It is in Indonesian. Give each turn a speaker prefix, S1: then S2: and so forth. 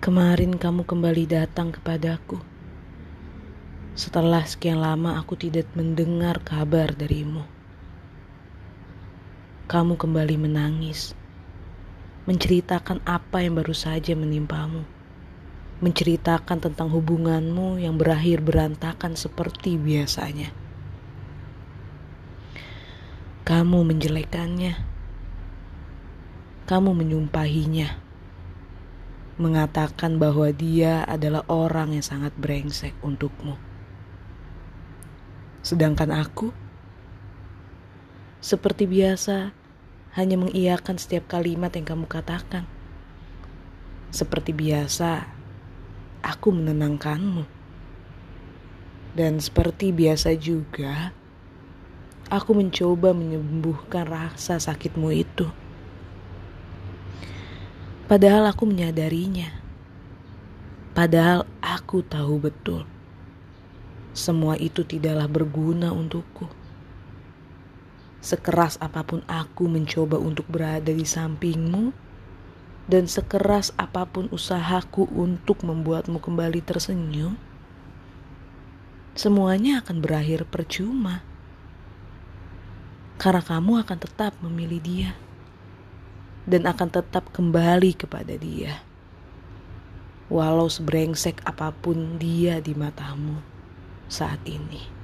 S1: Kemarin kamu kembali datang kepadaku. Setelah sekian lama aku tidak mendengar kabar darimu. Kamu kembali menangis, menceritakan apa yang baru saja menimpamu, menceritakan tentang hubunganmu yang berakhir berantakan seperti biasanya. Kamu menjelekannya, kamu menyumpahinya mengatakan bahwa dia adalah orang yang sangat brengsek untukmu. Sedangkan aku, seperti biasa, hanya mengiyakan setiap kalimat yang kamu katakan. Seperti biasa, aku menenangkanmu. Dan seperti biasa juga, aku mencoba menyembuhkan rasa sakitmu itu. Padahal aku menyadarinya. Padahal aku tahu betul. Semua itu tidaklah berguna untukku. Sekeras apa pun aku mencoba untuk berada di sampingmu, dan sekeras apa pun usahaku untuk membuatmu kembali tersenyum, semuanya akan berakhir percuma. Karena kamu akan tetap memilih dia dan akan tetap kembali kepada dia. Walau sebrengsek apa pun dia di matamu saat ini.